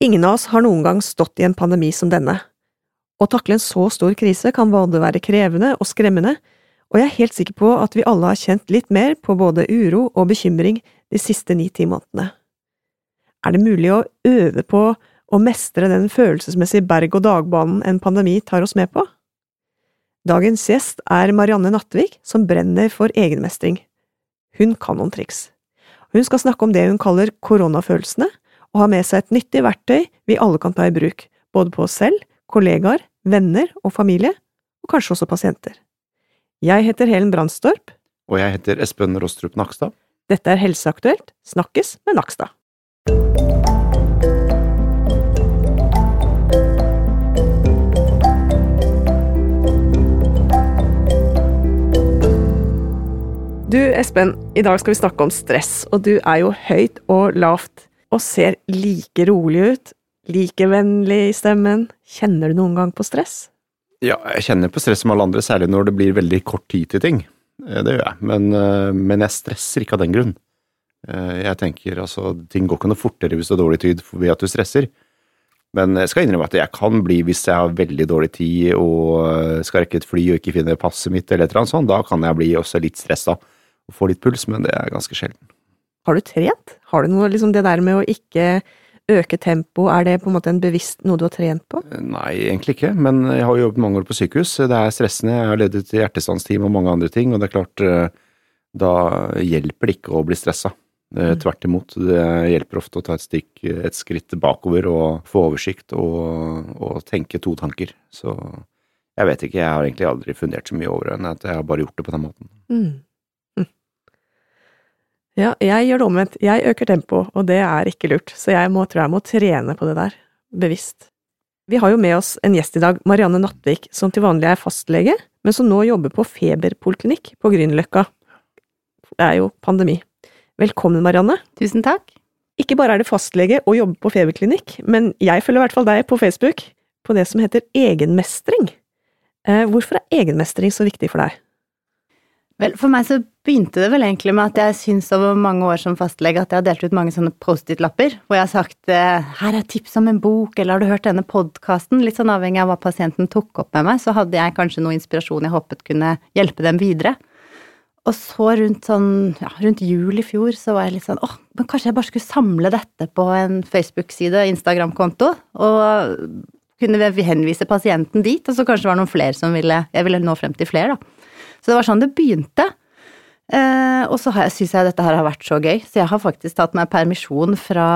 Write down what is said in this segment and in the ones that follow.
Ingen av oss har noen gang stått i en pandemi som denne. Å takle en så stor krise kan både være krevende og skremmende, og jeg er helt sikker på at vi alle har kjent litt mer på både uro og bekymring de siste ni–ti månedene. Er det mulig å øve på å mestre den følelsesmessige berg-og-dag-banen en pandemi tar oss med på? Dagens gjest er Marianne Nattvik, som brenner for egenmestring. Hun kan noen triks. Hun skal snakke om det hun kaller koronafølelsene, og har med seg et nyttig verktøy vi alle kan ta i bruk, både på oss selv, kollegaer, venner og familie, og kanskje også pasienter. Jeg heter Helen Brandstorp. Og jeg heter Espen Rostrup Nakstad. Dette er Helseaktuelt, snakkes med Nakstad. Du Espen, i dag skal vi snakke om stress, og du er jo høyt og lavt og ser like rolig ut, like vennlig i stemmen. Kjenner du noen gang på stress? Ja, jeg kjenner på stress som alle andre, særlig når det blir veldig kort tid til ting. Eh, det gjør jeg, men, eh, men jeg stresser ikke av den grunn. Eh, jeg tenker altså, ting går ikke noe fortere hvis du har dårlig tid ved at du stresser. Men jeg skal innrømme at jeg kan bli, hvis jeg har veldig dårlig tid og skal rekke et fly og ikke finner passet mitt eller et eller annet sånt, da kan jeg bli også litt stressa og få litt puls, men det er ganske sjelden. Har du trent? Har du noe liksom det der med å ikke øke tempo, er det på en måte en bevisst noe du har trent på? Nei, egentlig ikke, men jeg har jobbet mange år på sykehus. Det er stressende. Jeg har ledet hjertestansteam og mange andre ting, og det er klart, eh, da hjelper det ikke å bli stressa. Mm. Tvert imot. Det hjelper ofte å ta et, stikk, et skritt bakover og få oversikt og, og, tenke to tanker. Så jeg vet ikke, jeg har egentlig aldri fundert så mye over det, enn at jeg har bare gjort det på den måten. Mm. Ja, jeg gjør det omvendt. Jeg øker tempoet, og det er ikke lurt, så jeg må, tror jeg må trene på det der, bevisst. Vi har jo med oss en gjest i dag, Marianne Nattvik, som til vanlig er fastlege, men som nå jobber på feberpoliklinikk på Grünerløkka. Det er jo pandemi. Velkommen, Marianne. Tusen takk. Ikke bare er det fastlege og jobber på feberklinikk, men jeg følger i hvert fall deg på Facebook på det som heter egenmestring. Eh, hvorfor er egenmestring så viktig for deg? Vel, for meg så begynte det vel egentlig med at jeg syns over mange år som fastlege at jeg har delt ut mange sånne Post-It-lapper hvor jeg har sagt eh, her er tips om en bok, eller har du hørt denne podkasten? Litt sånn avhengig av hva pasienten tok opp med meg, så hadde jeg kanskje noe inspirasjon jeg håpet kunne hjelpe dem videre. Og så rundt sånn, ja, rundt jul i fjor så var jeg litt sånn åh, men kanskje jeg bare skulle samle dette på en Facebook-side, Instagram-konto, og kunne vi henvise pasienten dit, og så kanskje det var noen flere som ville Jeg ville nå frem til flere, da. Så det var sånn det begynte. Eh, og så syns jeg dette her har vært så gøy, så jeg har faktisk tatt meg permisjon fra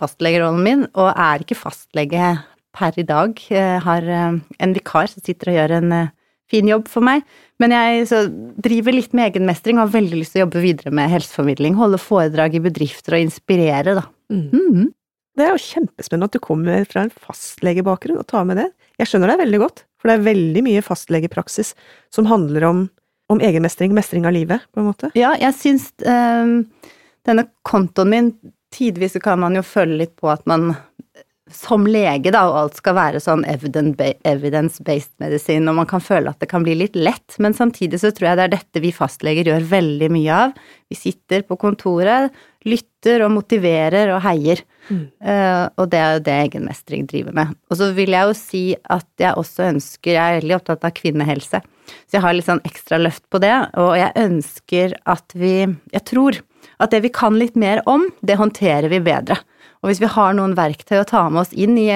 fastlegerollen min, og er ikke fastlege per i dag. Jeg har eh, en vikar som sitter og gjør en eh, fin jobb for meg. Men jeg driver litt med egenmestring og har veldig lyst til å jobbe videre med helseformidling. Holde foredrag i bedrifter og inspirere, da. Mm. Mm Det er jo kjempespennende at du kommer fra en fastlegebakgrunn og tar med det. Jeg skjønner deg veldig godt. For det er veldig mye fastlegepraksis som handler om, om egenmestring, mestring av livet, på en måte. Ja, jeg syns um, denne kontoen min Tidvis kan man jo føle litt på at man som lege, da, og alt skal være sånn evidence-based medisin, og man kan føle at det kan bli litt lett, men samtidig så tror jeg det er dette vi fastleger gjør veldig mye av. Vi sitter på kontoret, lytter og motiverer og heier. Mm. Uh, og det er jo det egenmestring driver med. Og så vil jeg jo si at jeg også ønsker Jeg er veldig opptatt av kvinnehelse, så jeg har litt sånn ekstra løft på det. Og jeg ønsker at vi Jeg tror at det vi kan litt mer om, det håndterer vi bedre. Og hvis vi har noen verktøy å ta med oss inn i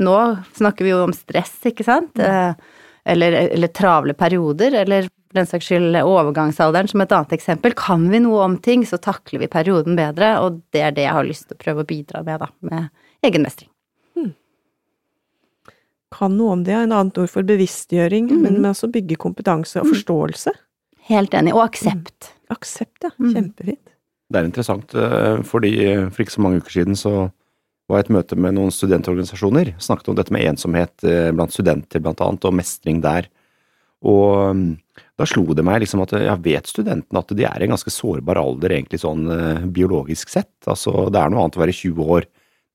Nå snakker vi jo om stress, ikke sant? Mm. Uh, eller, eller travle perioder, eller den saks skyld overgangsalderen som et annet eksempel. Kan vi noe om ting, så takler vi perioden bedre, og det er det jeg har lyst til å prøve å bidra med, da, med egenmestring. Hmm. Kan noe om det, en annet ord for bevisstgjøring, mm. men også bygge kompetanse og hmm. forståelse. Helt enig, og aksept. Mm. Aksept, ja. Hmm. Kjempefint. Det er interessant, eh, fordi for ikke så mange uker siden så var jeg et møte med noen studentorganisasjoner. Snakket om dette med ensomhet eh, blant studenter, blant annet, og mestring der. Og da slo det meg liksom at jeg vet studentene at de er i en ganske sårbar alder, egentlig sånn uh, biologisk sett. Altså, det er noe annet å være 20 år,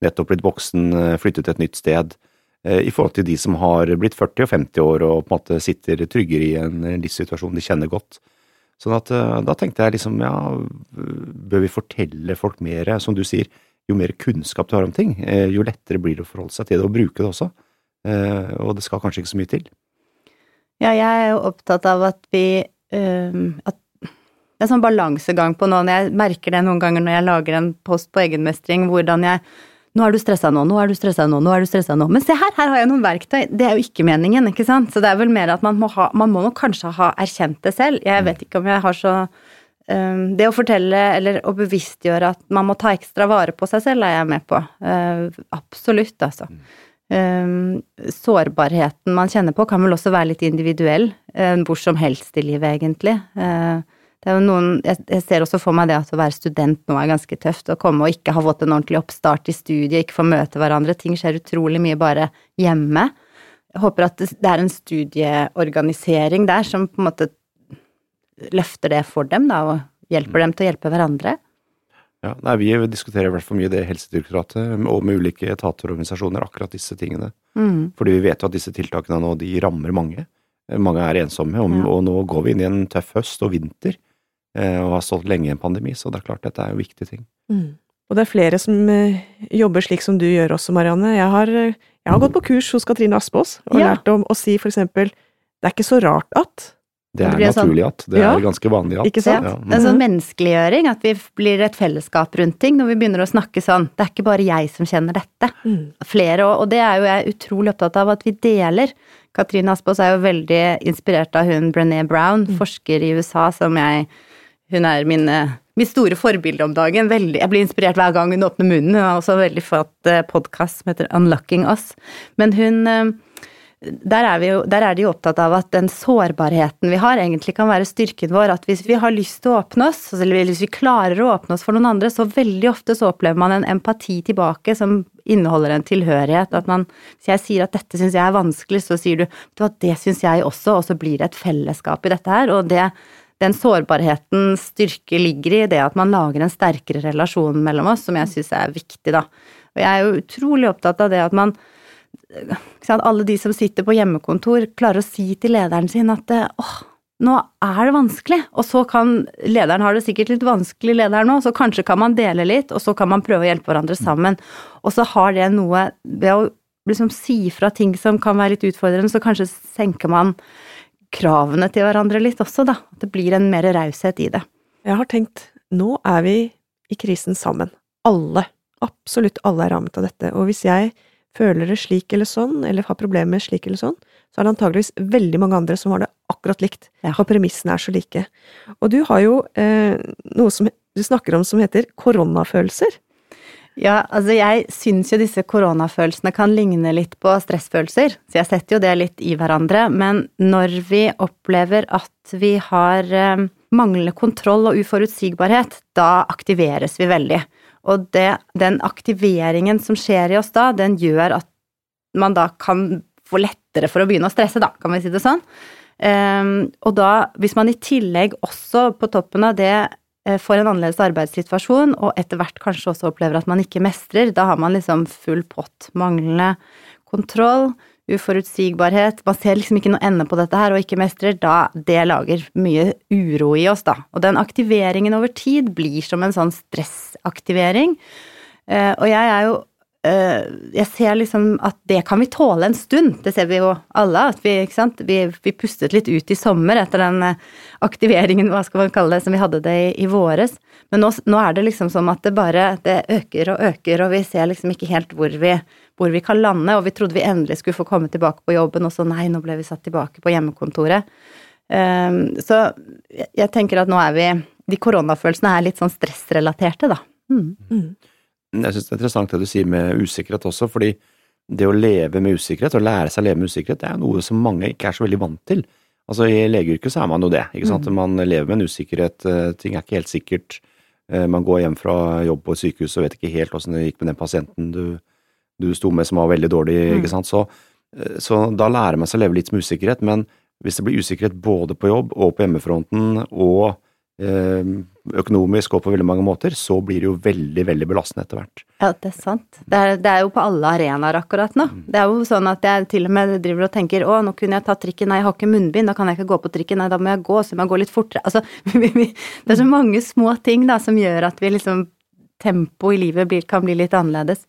nettopp blitt voksen, uh, flyttet til et nytt sted, uh, i forhold til de som har blitt 40 og 50 år og på en måte sitter tryggere i en livssituasjon de kjenner godt. Sånn at da tenkte jeg liksom, ja, bør vi fortelle folk mer, som du sier, jo mer kunnskap du har om ting, eh, jo lettere blir det å forholde seg til det og bruke det også. Eh, og det skal kanskje ikke så mye til. Ja, jeg er jo opptatt av at vi um, At det er sånn balansegang på nå. Når jeg merker det noen ganger når jeg lager en post på egenmestring, hvordan jeg nå er du stressa nå, nå er du stressa nå, nå er du stressa nå. Men se her, her har jeg noen verktøy. Det er jo ikke meningen, ikke sant. Så det er vel mer at man må ha Man må nok kanskje ha erkjent det selv. Jeg vet ikke om jeg har så um, Det å fortelle eller å bevisstgjøre at man må ta ekstra vare på seg selv, er jeg med på. Uh, absolutt, altså. Um, sårbarheten man kjenner på, kan vel også være litt individuell. Uh, hvor som helst i livet, egentlig. Uh, det er jo noen, jeg, jeg, ser også for meg det at å være student nå er ganske tøft. Å komme og ikke ha fått en ordentlig oppstart i studiet, ikke få møte hverandre. Ting skjer utrolig mye bare hjemme. Jeg håper at det er en studieorganisering der som på en måte løfter det for dem, da, og hjelper dem til å hjelpe hverandre. Ja, nei, Vi diskuterer i hvert fall mye det i Helsedirektoratet og med ulike etater og organisasjoner, akkurat disse tingene. Mm. Fordi vi vet jo at disse tiltakene nå, de rammer mange. Mange er ensomme, og, ja. og nå går vi inn i en tøff høst og vinter. Eh, og har stått lenge i en pandemi, så det er klart dette er jo viktige ting. Mm. Og det er flere som uh, jobber slik som du gjør også, Marianne. Jeg har, jeg har gått på kurs hos Katrine Aspaas og ja. lært om å si for eksempel det er ikke så rart at det er det naturlig at. Det ja. er ganske vanlig at. Ikke sant? Ja. Det er sånn menneskeliggjøring, at vi blir et fellesskap rundt ting når vi begynner å snakke sånn. Det er ikke bare jeg som kjenner dette. Mm. Flere, òg. og det er jo jeg utrolig opptatt av at vi deler. Katrine Aspaas er jo veldig inspirert av hun Brené Brown, mm. forsker i USA, som jeg hun er min, min store forbilde om dagen. Veldig, jeg blir inspirert hver gang hun åpner munnen. Hun har også en veldig flott eh, podkast som heter Unlocking Us. Men hun eh, der er, jo, der er, de jo opptatt av at den sårbarheten vi har, egentlig kan være styrken vår. At hvis vi har lyst til å åpne oss, eller hvis vi klarer å åpne oss for noen andre, så veldig ofte så opplever man en empati tilbake som inneholder en tilhørighet. At man, hvis jeg sier at dette syns jeg er vanskelig, så sier du at det syns jeg også, og så blir det et fellesskap i dette her. Og det, den sårbarhetens styrke ligger i det at man lager en sterkere relasjon mellom oss, som jeg syns er viktig, da. Og jeg er jo utrolig opptatt av det at man Alle de som sitter på hjemmekontor, klarer å si til lederen sin at åh, nå er det vanskelig, og så kan lederen har det sikkert litt vanskelig, lederen nå, så kanskje kan man dele litt, og så kan man prøve å hjelpe hverandre sammen. Og så har det noe ved å liksom si fra ting som kan være litt utfordrende, så kanskje senker man kravene til hverandre litt også, da. At det blir en mer raushet i det. Jeg har tenkt, nå er vi i krisen sammen. Alle. Absolutt alle er rammet av dette. Og hvis jeg føler det slik eller sånn, eller har problemer med slik eller sånn, så er det antageligvis veldig mange andre som har det akkurat likt. Ja. Og premissene er så like. Og du har jo eh, noe som du snakker om som heter koronafølelser. Ja, altså jeg syns jo disse koronafølelsene kan ligne litt på stressfølelser, så jeg setter jo det litt i hverandre. Men når vi opplever at vi har eh, manglende kontroll og uforutsigbarhet, da aktiveres vi veldig. Og det, den aktiveringen som skjer i oss da, den gjør at man da kan få lettere for å begynne å stresse, da, kan vi si det sånn. Um, og da, hvis man i tillegg også på toppen av det Eh, får en annerledes arbeidssituasjon, og etter hvert kanskje også opplever at man ikke mestrer. Da har man liksom full pott. Manglende kontroll, uforutsigbarhet. Man ser liksom ikke noe ende på dette her, og ikke mestrer. Da det lager mye uro i oss, da. Og den aktiveringen over tid blir som en sånn stressaktivering. Eh, og jeg er jo jeg ser liksom at det kan vi tåle en stund. Det ser vi jo alle. at Vi, vi, vi pustet litt ut i sommer etter den eh, aktiveringen, hva skal man kalle det, som vi hadde det i, i våres. Men nå, nå, er det liksom som at det bare det øker og øker, og vi ser liksom ikke helt hvor vi, hvor vi kan lande. Og vi trodde vi endelig skulle få komme tilbake på jobben, og så nei, nå ble vi satt tilbake på hjemmekontoret. Um, så jeg tenker at nå er vi De koronafølelsene er litt sånn stressrelaterte, da. Mm. Mm. Jeg syns det er interessant det du sier med usikkerhet også, fordi det å leve med usikkerhet, og lære seg å leve med usikkerhet, det er noe som mange ikke er så veldig vant til. Altså I legeyrket så er man jo det. ikke sant? Mm. Man lever med en usikkerhet, eh, ting er ikke helt sikkert. Eh, man går hjem fra jobb på et sykehus og vet ikke helt åssen det gikk med den pasienten du, du sto med som var veldig dårlig. Mm. ikke sant? Så, eh, så, da lærer man seg å leve litt med usikkerhet, men hvis det blir usikkerhet både på jobb og på hjemmefronten og økonomisk og på veldig mange måter, så blir det jo veldig, veldig belastende etter hvert. Ja, det er sant. Det er, det er, jo på alle arenaer akkurat nå. Mm. Det er jo sånn at jeg til og med driver og tenker å, nå kunne jeg tatt trikken, nei, jeg har ikke munnbind, da kan jeg ikke gå på trikken, nei, da må jeg gå, så må jeg gå litt fortere. Altså, det er så mange små ting da som gjør at vi liksom tempoet i livet blir, kan bli litt annerledes.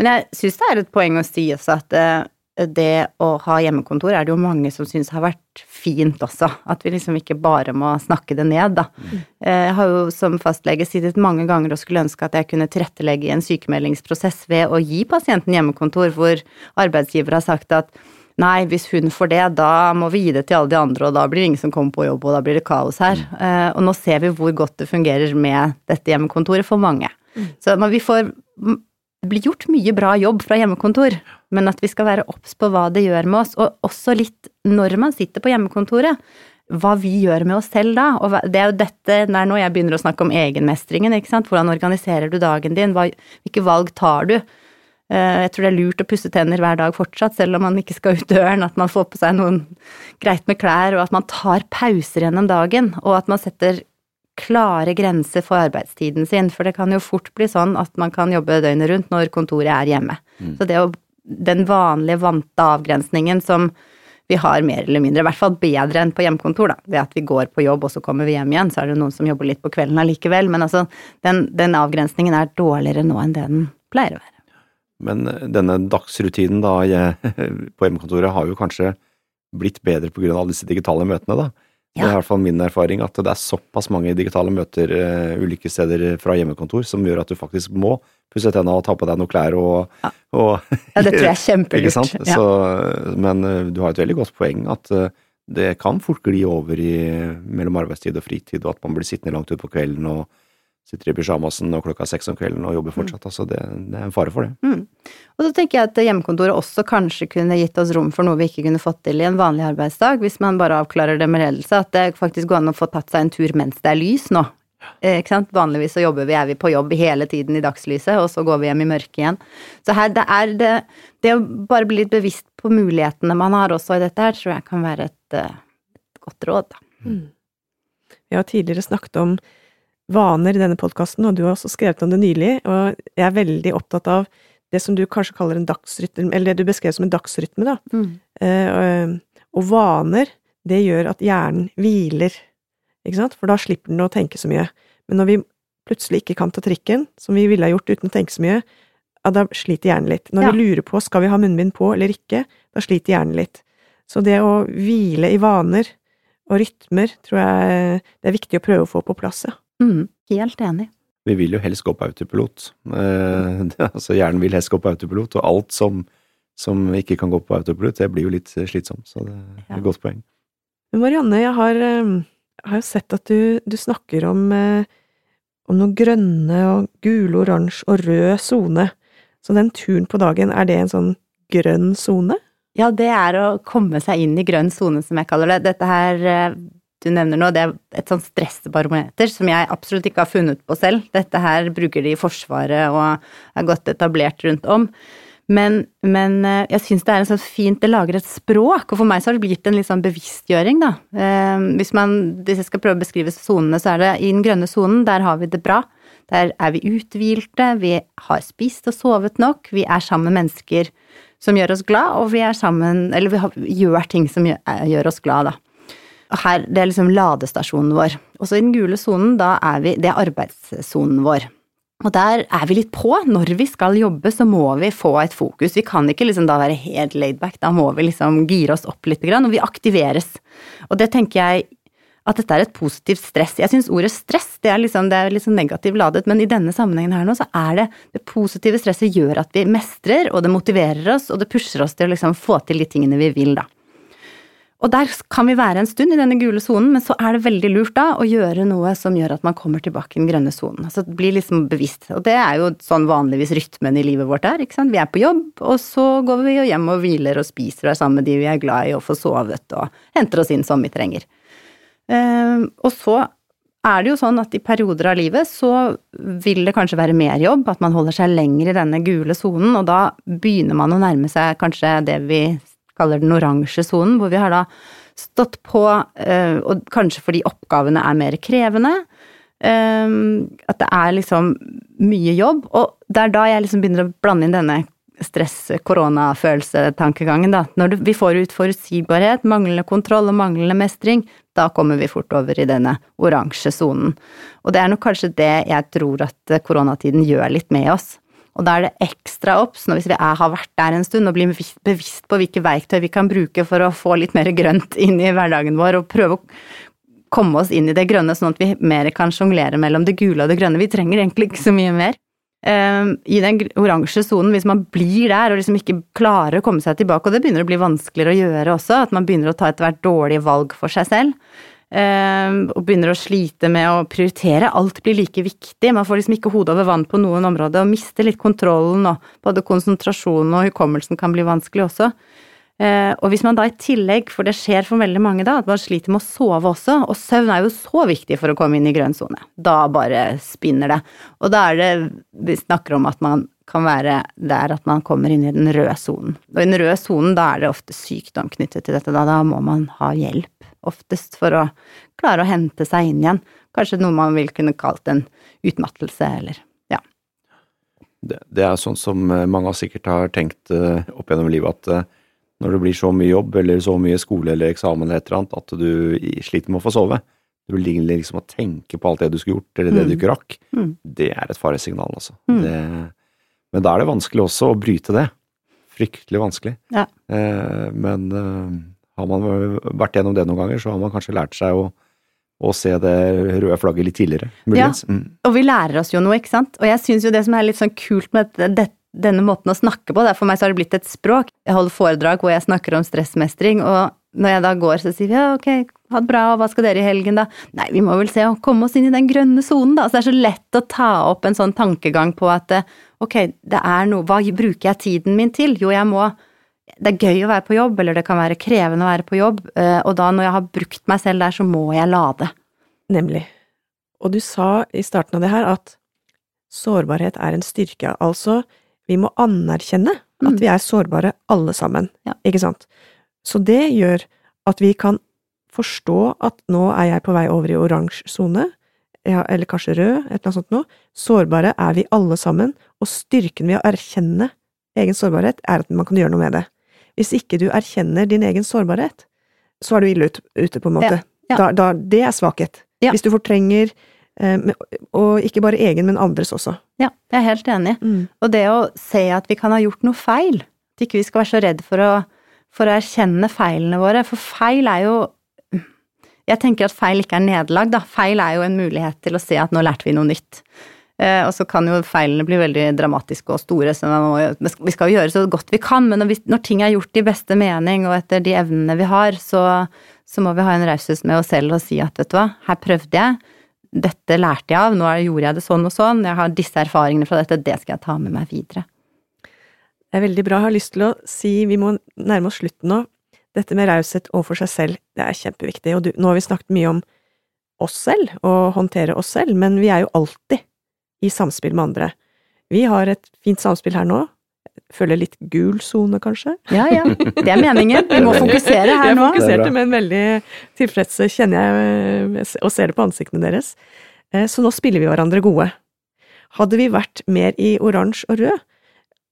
Men jeg syns det er et poeng å si også at eh, det å ha hjemmekontor er det jo mange som syns har vært fint også. At vi liksom ikke bare må snakke det ned, da. Mm. Jeg har jo som fastlege sittet mange ganger og skulle ønske at jeg kunne tilrettelegge i en sykemeldingsprosess ved å gi pasienten hjemmekontor, hvor arbeidsgiver har sagt at Nei, hvis hun får det, da må vi gi det til alle de andre, og da blir det ingen som kommer på jobb, og da blir det kaos her. Uh, og nå ser vi hvor godt det fungerer med dette hjemmekontoret for mange. Mm. Så vi får Det blir gjort mye bra jobb fra hjemmekontor, men at vi skal være obs på hva det gjør med oss, og også litt når man sitter på hjemmekontoret. Hva vi gjør med oss selv da. Og det er jo dette det er nå jeg begynner å snakke om egenmestringen, ikke sant. Hvordan organiserer du dagen din? Hva, hvilke valg tar du? Eh, jeg tror det er lurt å pusse tenner hver dag fortsatt, selv om man ikke skal ut døren, at man får på seg noen greit med klær, og at man tar pauser gjennom dagen, og at man setter klare grenser for arbeidstiden sin, for det kan jo fort bli sånn at man kan jobbe døgnet rundt når kontoret er hjemme. Mm. Så det å den vanlige, vante avgrensningen som vi har mer eller mindre, i hvert fall bedre enn på hjemmekontor, da. Ved at vi går på jobb og så kommer vi hjem igjen, så er det noen som jobber litt på kvelden allikevel, men altså, den, den avgrensningen er dårligere nå enn det den pleier å være. Men eh, denne dagsrutinen da på hjemmekontoret har jo kanskje blitt bedre av disse digitale møtene, da. Ja. Det er i hvert fall min erfaring at det er såpass mange digitale møter uh, ulike steder fra hjemmekontor som gjør at du faktisk må pusse tenna og ta på deg noen klær og, ja. og Ja, det tror jeg er kjempelurt. Ja. Så, men uh, du har et veldig godt poeng at uh, det kan fort gli over i, mellom arbeidstid og fritid, og at man blir sittende langt utpå kvelden og sitter i pysjamasen og klokka seks om kvelden og jobber mm. fortsatt. Mm. Altså det, det, er en fare for det. Mm. Og så tenker jeg at hjemmekontoret også kanskje kunne gitt oss rom for noe vi ikke kunne fått til i en vanlig arbeidsdag, hvis man bare avklarer det med ledelse. At det faktisk går an å få tatt seg en tur mens det er lys nå. Eh, ikke sant? Vanligvis så jobber vi, er vi på jobb hele tiden i dagslyset, og så går vi hjem i mørket igjen. Så her, det er det Det å bare bli litt bevisst på mulighetene man har også i dette her, tror jeg kan være et, eh, et godt råd, da. Mm. Vi har tidligere snakket om vaner i denne podkasten, og du har også skrevet om det nylig, og jeg er veldig opptatt av det som du kanskje kaller en dagsrytme, eller det du beskrev som en dagsrytme, da. Mm. Eh, og vaner, det gjør at hjernen hviler, ikke sant, for da slipper den å tenke så mye. Men når vi plutselig ikke kan ta trikken, som vi ville ha gjort uten å tenke så mye, ja, da sliter hjernen litt. Når ja. vi lurer på skal vi ha munnbind på eller ikke, da sliter hjernen litt. Så det å hvile i vaner og rytmer tror jeg det er viktig å prøve å få på plass, ja. Mm, helt enig. Vi vil jo helst gå på autopilot. Eh, altså Hjernen vil helst gå på autopilot, og alt som, som, ikke kan gå på autopilot, det blir jo litt slitsomt. Så det er et godt poeng. Marianne, jeg har, jeg har jo sett at du, du snakker om, eh, om noen grønne og gule, oransje og rød sone. Så den turen på dagen, er det en sånn grønn sone? Ja, det er å komme seg inn i grønn sone, som jeg kaller det. Dette her eh, du nevner nå, det er et sånt stressbarometer som jeg absolutt ikke har funnet på selv. Dette her bruker de i Forsvaret og er godt etablert rundt om. Men, men eh, jeg syns det er en sånn fint Det lager et språk, og for meg så har det blitt en litt sånn bevisstgjøring, da. Eh, hvis man Hvis jeg skal prøve å beskrive sonene, så er det i den grønne sonen, der har vi det bra. Der er vi uthvilte, vi har spist og sovet nok, vi er sammen med mennesker som gjør oss glad, og vi er sammen Eller vi, gjør ting som gjør, gjør oss glad, da her, det er liksom ladestasjonen vår. Og så i den gule sonen, da er vi Det er arbeidssonen vår. Og der er vi litt på. Når vi skal jobbe, så må vi få et fokus. Vi kan ikke liksom da være helt laidback, da må vi liksom gire oss opp litt, og vi aktiveres. Og det tenker jeg at dette er et positivt stress. Jeg syns ordet stress det er, liksom, det er liksom negativt ladet, men i denne sammenhengen her nå så er det det positive stresset gjør at vi mestrer, og det motiverer oss, og det pusher oss til å liksom få til de tingene vi vil, da. Og der kan vi være en stund i denne gule sonen, men så er det veldig lurt da å gjøre noe som gjør at man kommer tilbake i den grønne sonen. Altså blir liksom bevisst. Og det er jo sånn vanligvis rytmen i livet vårt er, ikke sant. Vi er på jobb, og så går vi hjem og hviler og spiser og er sammen med de vi er glad i og får sovet og henter oss inn som vi trenger. Ehm, og så er det jo sånn at i perioder av livet så vil det kanskje være mer jobb, at man holder seg lenger i denne gule sonen, og da begynner man å nærme seg kanskje det vi kaller den oransje sonen, hvor vi har da stått på, eh, og kanskje fordi oppgavene er mer krevende, eh, at det er liksom mye jobb, og det er da jeg liksom begynner å blande inn denne stress-koronafølelse-tankegangen, da. Når vi får ut forutsigbarhet, manglende kontroll og manglende mestring, da kommer vi fort over i denne oransje sonen. Og det er nok kanskje det jeg tror at koronatiden gjør litt med oss. Og da er det ekstra obs hvis vi er, har vært der en stund og blir bevisst på hvilke verktøy vi kan bruke for å få litt mer grønt inn i hverdagen vår, og prøve å komme oss inn i det grønne, sånn at vi mer kan sjonglere mellom det gule og det grønne. Vi trenger egentlig ikke så mye mer. Um, I den oransje sonen, hvis man blir der og liksom ikke klarer å komme seg tilbake, og det begynner å bli vanskeligere å gjøre også, at man begynner å ta etter hvert dårlige valg for seg selv, og begynner å slite med å prioritere, alt blir like viktig, man får liksom ikke hodet over vann på noen områder, og mister litt kontrollen, og både konsentrasjonen og hukommelsen kan bli vanskelig også. Eh, og hvis man da i tillegg, for det skjer for veldig mange da, at man sliter med å sove også, og søvn er jo så viktig for å komme inn i grønn sone, da bare spinner det. Og da er det vi snakker om at man kan være der at man kommer inn i den røde sonen. Og i den røde sonen, da er det ofte sykdom knyttet til dette, da, da må man ha hjelp, oftest for å klare å hente seg inn igjen. Kanskje noe man vil kunne kalt en utmattelse, eller ja. Det, det er sånn som mange sikkert har tenkt eh, opp gjennom livet, at eh, når det blir så mye jobb eller så mye skole eller eksamen eller et eller annet at du sliter med å få sove. Du ligger liksom og tenker på alt det du skulle gjort, eller det mm. du ikke rakk. Mm. Det er et faresignal, altså. Mm. Det, men da er det vanskelig også å bryte det. Fryktelig vanskelig. Ja. Eh, men eh, har man vært gjennom det noen ganger, så har man kanskje lært seg å, å se det røde flagget litt tidligere. Muligens. Ja, og vi lærer oss jo noe, ikke sant. Og jeg syns jo det som er litt sånn kult med dette denne måten å snakke på. For meg så har det blitt et språk. Jeg holder foredrag hvor jeg snakker om stressmestring, og når jeg da går, så sier vi ja, ok, ha det bra, og hva skal dere i helgen, da? Nei, vi må vel se å komme oss inn i den grønne sonen, da. Så det er så lett å ta opp en sånn tankegang på at ok, det er noe, hva bruker jeg tiden min til? Jo, jeg må det er gøy å være på jobb, eller det kan være krevende å være på jobb, eh, og da når jeg har brukt meg selv der, så må jeg lade. Nemlig. Og du sa i starten av det her at sårbarhet er en styrke, altså vi må anerkjenne at mm. vi er sårbare alle sammen, ja. ikke sant? Så det gjør at vi kan forstå at nå er jeg på vei over i oransje sone, ja, eller kanskje rød, et eller annet sånt noe. Sårbare er vi alle sammen, og styrken ved å erkjenne egen sårbarhet er at man kan gjøre noe med det. Hvis ikke du erkjenner din egen sårbarhet, så er du ille ute, på en måte. Ja, da, da, det er svakhet. Hvis du fortrenger Eh, og ikke bare egen, men andres også. Ja, jeg er helt enig. Mm. Og det å se at vi kan ha gjort noe feil, at ikke vi skal være så redd for å, for å erkjenne feilene våre, for feil er jo Jeg tenker at feil ikke er nederlag, da. Feil er jo en mulighet til å se at nå lærte vi noe nytt. Eh, og så kan jo feilene bli veldig dramatiske og store, så må, vi skal jo gjøre så godt vi kan, men når, vi, når, ting er gjort i beste mening og etter de evnene vi har, så, så må vi ha en raushet med oss selv og si at vet du hva, her prøvde jeg dette lærte jeg av, nå gjorde jeg det sånn og sånn, jeg har disse erfaringene fra dette, det skal jeg ta med meg videre. Det er veldig bra. Jeg har lyst til å si, vi må nærme oss slutten nå, dette med raushet overfor seg selv, det er kjempeviktig. Og du, nå har vi snakket mye om oss selv, og håndtere oss selv, men vi er jo alltid i samspill med andre. Vi har et fint samspill her nå, føler litt gul sone, kanskje? Ja, ja. Det er meningen. Vi må fokusere her nå. Jeg fokuserte, men veldig tilfredse, kjenner jeg eh, og ser det på ansiktene deres. Eh, så nå spiller vi hverandre gode. Hadde vi vært mer i oransje og rød,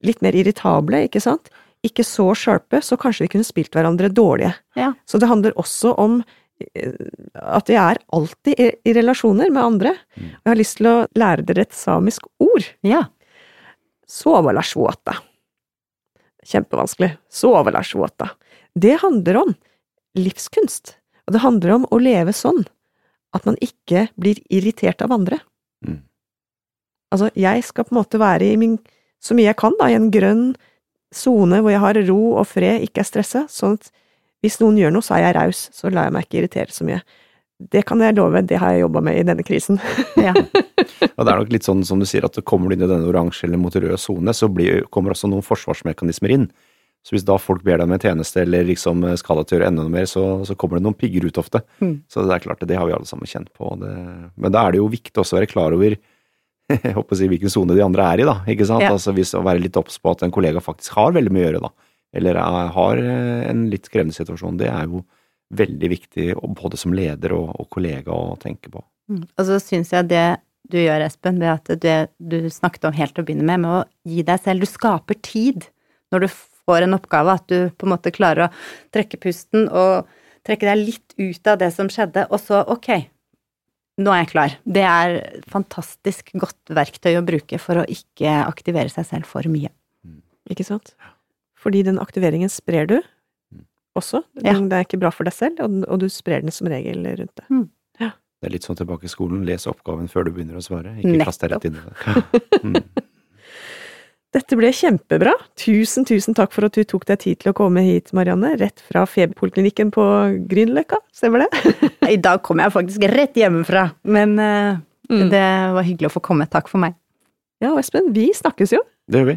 litt mer irritable, ikke sant, ikke så sharpe, så kanskje vi kunne spilt hverandre dårlige. Ja. Så det handler også om at vi er alltid i, i relasjoner med andre. Mm. Og jeg har lyst til å lære dere et samisk ord. Ja. Suomalaisuota. Kjempevanskelig. Suomalaisuota. Det handler om livskunst, og det handler om å leve sånn at man ikke blir irritert av andre. Mm. Altså, jeg skal på en måte være i min, så mye jeg kan, da, i en grønn sone hvor jeg har ro og fred, ikke er stressa, sånn at hvis noen gjør noe, så er jeg raus, så lar jeg meg ikke irritere så mye. Det kan jeg love, det har jeg jobba med i denne krisen. ja. og det er nok litt sånn som du sier, at kommer du inn i denne oransje eller mot rød sone, så blir, kommer også noen forsvarsmekanismer inn. Så hvis da folk ber deg om en tjeneste eller liksom skal deg til å gjøre enda noe mer, så, så, kommer det noen pigger ut ofte. Mm. Så det er klart, det har vi alle sammen kjent på. Det, men da er det jo viktig også å være klar over jeg håper å si, hvilken sone de andre er i, da. ikke sant? Ja. Altså hvis, Å være litt obs på at en kollega faktisk har veldig mye å gjøre, da. Eller er, har eh, en litt krevende situasjon. Det er jo veldig viktig både som leder og, og kollega å tenke på. Mm. Og så syns jeg det du gjør, Espen, ved at det du snakket om helt til å begynne med, med å gi deg selv Du skaper tid når du får en oppgave, at du på en måte klarer å trekke pusten og trekke deg litt ut av det som skjedde, og så ok, nå er jeg klar. Det er fantastisk godt verktøy å bruke for å ikke aktivere seg selv for mye. Ikke sant? Fordi den aktiveringen sprer du også. Ja. Det er ikke bra for deg selv, og, du sprer den som regel rundt deg. Det er litt sånn tilbake i skolen, les oppgaven før du begynner å svare. Ikke kast deg rett inn i det. Mm. Dette ble kjempebra. Tusen, tusen takk for at du tok deg tid til å komme hit, Marianne. Rett fra feberpoliklinikken på Grünerløkka, stemmer det? I dag kom jeg faktisk rett hjemmefra, men uh, Mm. det var hyggelig å få komme. Takk for meg. Ja, og Espen, vi snakkes jo. Det gjør vi.